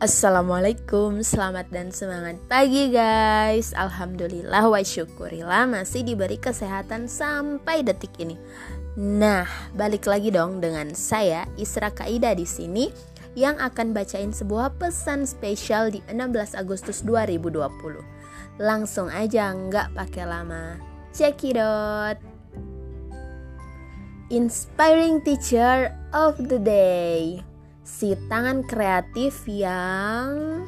Assalamualaikum, selamat dan semangat pagi guys. Alhamdulillah wa syukurillah masih diberi kesehatan sampai detik ini. Nah, balik lagi dong dengan saya Isra Kaida di sini yang akan bacain sebuah pesan spesial di 16 Agustus 2020 Langsung aja nggak pakai lama. Cekidot Inspiring Teacher of the Day si tangan kreatif yang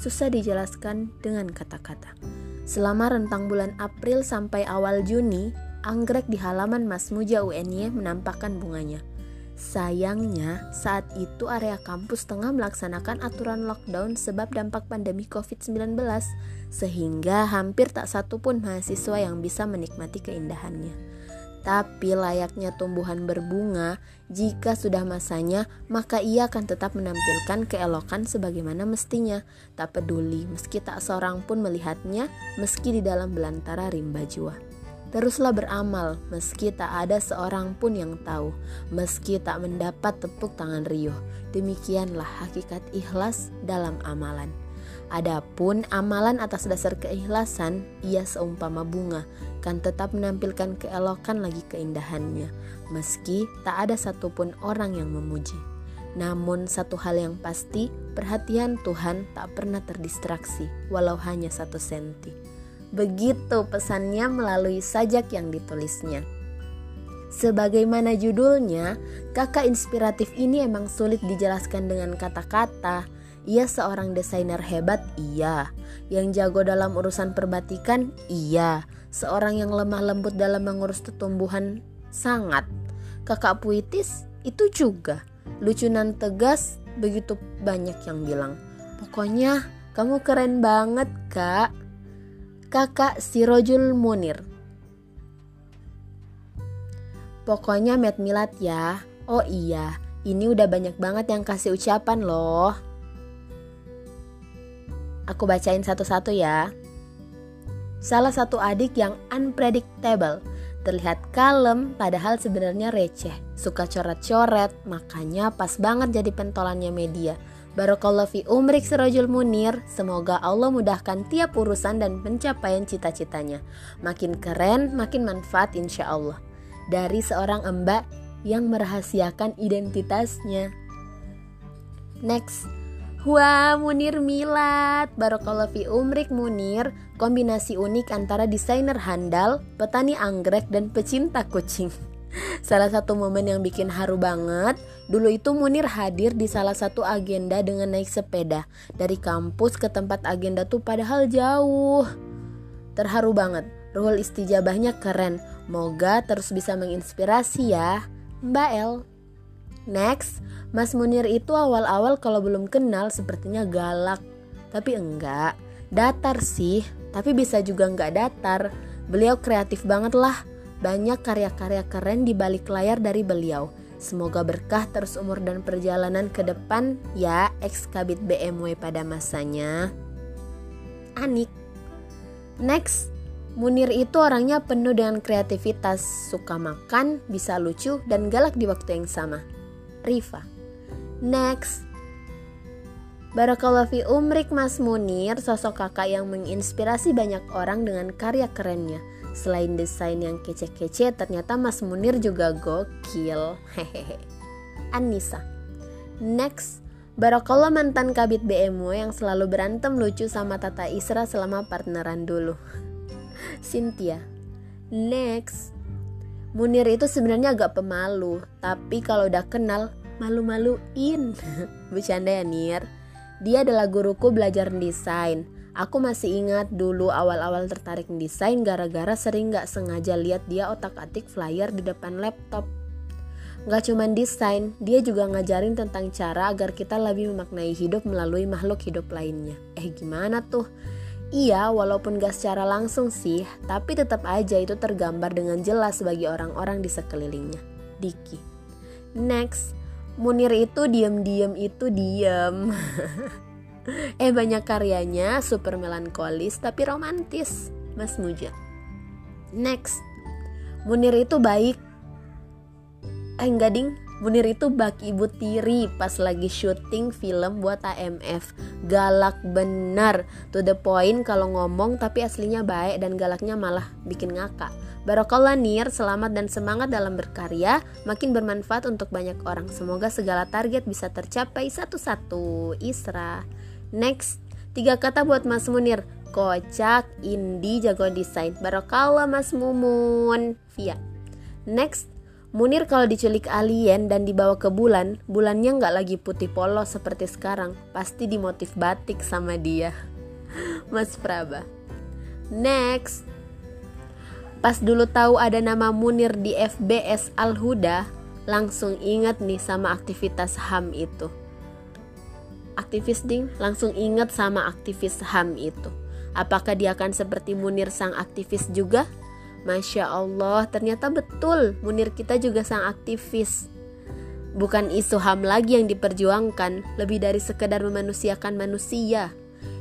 susah dijelaskan dengan kata-kata. Selama rentang bulan April sampai awal Juni, anggrek di halaman Mas Muja UNY menampakkan bunganya. Sayangnya, saat itu area kampus tengah melaksanakan aturan lockdown sebab dampak pandemi COVID-19, sehingga hampir tak satu pun mahasiswa yang bisa menikmati keindahannya. Tapi layaknya tumbuhan berbunga, jika sudah masanya, maka ia akan tetap menampilkan keelokan sebagaimana mestinya. Tak peduli meski tak seorang pun melihatnya, meski di dalam belantara rimba jua. Teruslah beramal meski tak ada seorang pun yang tahu, meski tak mendapat tepuk tangan riuh. Demikianlah hakikat ikhlas dalam amalan. Adapun amalan atas dasar keikhlasan, ia seumpama bunga, kan tetap menampilkan keelokan lagi keindahannya, meski tak ada satupun orang yang memuji. Namun satu hal yang pasti, perhatian Tuhan tak pernah terdistraksi, walau hanya satu senti. Begitu pesannya melalui sajak yang ditulisnya. Sebagaimana judulnya, kakak inspiratif ini emang sulit dijelaskan dengan kata-kata, ia seorang desainer hebat, iya. Yang jago dalam urusan perbatikan, iya. Seorang yang lemah lembut dalam mengurus tumbuhan, sangat. Kakak puitis, itu juga. Lucunan tegas, begitu banyak yang bilang. Pokoknya, kamu keren banget, kak. Kakak Sirojul Munir. Pokoknya Met Milat ya. Oh iya, ini udah banyak banget yang kasih ucapan loh. Aku bacain satu-satu ya. Salah satu adik yang unpredictable, terlihat kalem padahal sebenarnya receh, suka coret-coret, makanya pas banget jadi pentolannya media. Barakallah fi umrik serojul munir, semoga Allah mudahkan tiap urusan dan pencapaian cita-citanya. Makin keren, makin manfaat insya Allah. Dari seorang embak yang merahasiakan identitasnya. Next, Wah, Munir Milat, Barokallah fi umrik Munir, kombinasi unik antara desainer handal, petani anggrek, dan pecinta kucing. Salah satu momen yang bikin haru banget, dulu itu Munir hadir di salah satu agenda dengan naik sepeda. Dari kampus ke tempat agenda tuh padahal jauh. Terharu banget, ruhul istijabahnya keren. Moga terus bisa menginspirasi ya. Mbak El. Next, Mas Munir itu awal-awal kalau belum kenal sepertinya galak. Tapi enggak, datar sih, tapi bisa juga enggak datar. Beliau kreatif banget lah. Banyak karya-karya keren di balik layar dari beliau. Semoga berkah terus umur dan perjalanan ke depan ya ex kabit BMW pada masanya. Anik. Next, Munir itu orangnya penuh dengan kreativitas, suka makan, bisa lucu, dan galak di waktu yang sama. Riva. Next. Barakallah fi umrik Mas Munir, sosok kakak yang menginspirasi banyak orang dengan karya kerennya. Selain desain yang kece-kece, ternyata Mas Munir juga gokil. Hehehe. Anissa. Next. Barakallah mantan kabit BMW yang selalu berantem lucu sama Tata Isra selama partneran dulu. Cynthia. Next. Munir itu sebenarnya agak pemalu, tapi kalau udah kenal malu-maluin. Bercanda ya Nir. Dia adalah guruku belajar desain. Aku masih ingat dulu awal-awal tertarik desain gara-gara sering gak sengaja lihat dia otak-atik flyer di depan laptop. Gak cuma desain, dia juga ngajarin tentang cara agar kita lebih memaknai hidup melalui makhluk hidup lainnya. Eh gimana tuh? Iya, walaupun gak secara langsung sih, tapi tetap aja itu tergambar dengan jelas bagi orang-orang di sekelilingnya. Diki. Next, Munir itu diem-diem itu diem. eh banyak karyanya super melankolis tapi romantis, Mas Muja. Next, Munir itu baik. Eh enggak ding, Munir itu bak ibu tiri pas lagi syuting film buat AMF Galak benar To the point kalau ngomong tapi aslinya baik dan galaknya malah bikin ngakak Barokallah Nir, selamat dan semangat dalam berkarya. Makin bermanfaat untuk banyak orang. Semoga segala target bisa tercapai satu-satu. Isra. Next, tiga kata buat Mas Munir. Kocak, indie, jago desain. Barokallah Mas Mumun. Via. Next, Munir kalau diculik alien dan dibawa ke bulan, bulannya nggak lagi putih polos seperti sekarang, pasti dimotif batik sama dia. Mas Praba. Next. Pas dulu tahu ada nama Munir di FBS Al Huda, langsung ingat nih sama aktivitas HAM itu. Aktivis ding, langsung ingat sama aktivis HAM itu. Apakah dia akan seperti Munir sang aktivis juga? Masya Allah, ternyata betul Munir kita juga sang aktivis. Bukan isu HAM lagi yang diperjuangkan, lebih dari sekedar memanusiakan manusia.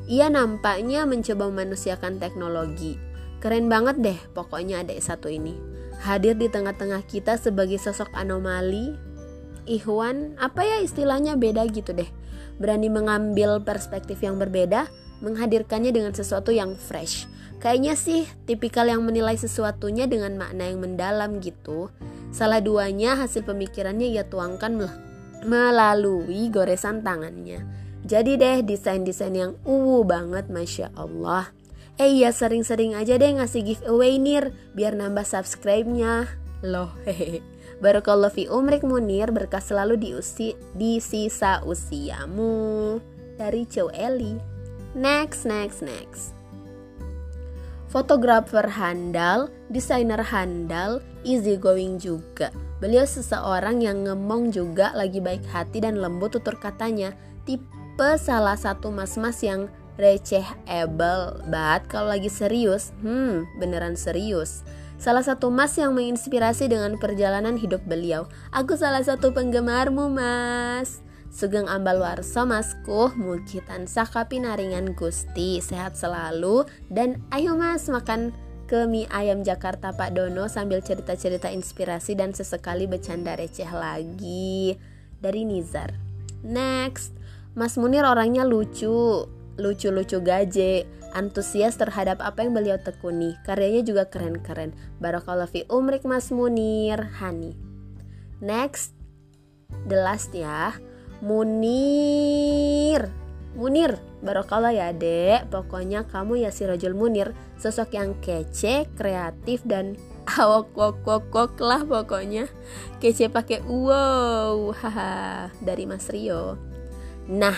Ia nampaknya mencoba memanusiakan teknologi. Keren banget deh pokoknya adik satu ini. Hadir di tengah-tengah kita sebagai sosok anomali. Ikhwan, apa ya istilahnya beda gitu deh. Berani mengambil perspektif yang berbeda, menghadirkannya dengan sesuatu yang fresh Kayaknya sih tipikal yang menilai sesuatunya dengan makna yang mendalam gitu. Salah duanya hasil pemikirannya ia tuangkan melalui goresan tangannya. Jadi deh desain-desain yang uwu banget Masya Allah. Eh iya sering-sering aja deh ngasih giveaway Nir biar nambah subscribe-nya. Loh hehehe. Barakallahu fi umrik Munir berkah selalu di, usi, di sisa usiamu. Dari Chow Eli. Next, next, next fotografer handal, desainer handal, easy going juga. Beliau seseorang yang ngemong juga lagi baik hati dan lembut tutur katanya. Tipe salah satu mas-mas yang receh able banget kalau lagi serius. Hmm, beneran serius. Salah satu mas yang menginspirasi dengan perjalanan hidup beliau. Aku salah satu penggemarmu, Mas. Sugeng ambal warso maskuh mugi tansah kapinaringan Gusti sehat selalu dan ayo mas makan ke mie ayam Jakarta Pak Dono sambil cerita-cerita inspirasi dan sesekali bercanda receh lagi dari Nizar. Next, Mas Munir orangnya lucu, lucu-lucu gaje, antusias terhadap apa yang beliau tekuni. Karyanya juga keren-keren. Barakallahu fi umrik Mas Munir, Hani. Next, the last ya. Munir. Munir, barokallah ya dek. Pokoknya kamu ya si Rojul Munir. Sosok yang kece, kreatif, dan awok wok wok wok lah pokoknya. Kece pakai wow. Haha. Dari Mas Rio. Nah,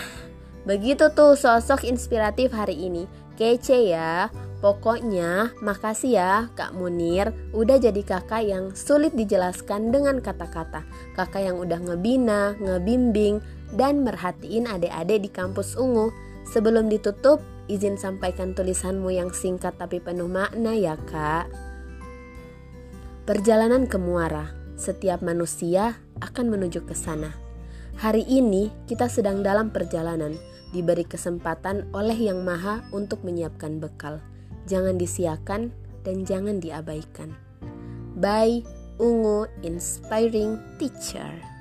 begitu tuh sosok inspiratif hari ini Kece ya Pokoknya, makasih ya Kak Munir udah jadi kakak yang sulit dijelaskan dengan kata-kata. Kakak yang udah ngebina, ngebimbing, dan merhatiin adik-adik di kampus Ungu. Sebelum ditutup, izin sampaikan tulisanmu yang singkat tapi penuh makna ya kak. Perjalanan ke Muara, setiap manusia akan menuju ke sana. Hari ini kita sedang dalam perjalanan, diberi kesempatan oleh Yang Maha untuk menyiapkan bekal jangan disiakan dan jangan diabaikan. By Ungu Inspiring Teacher.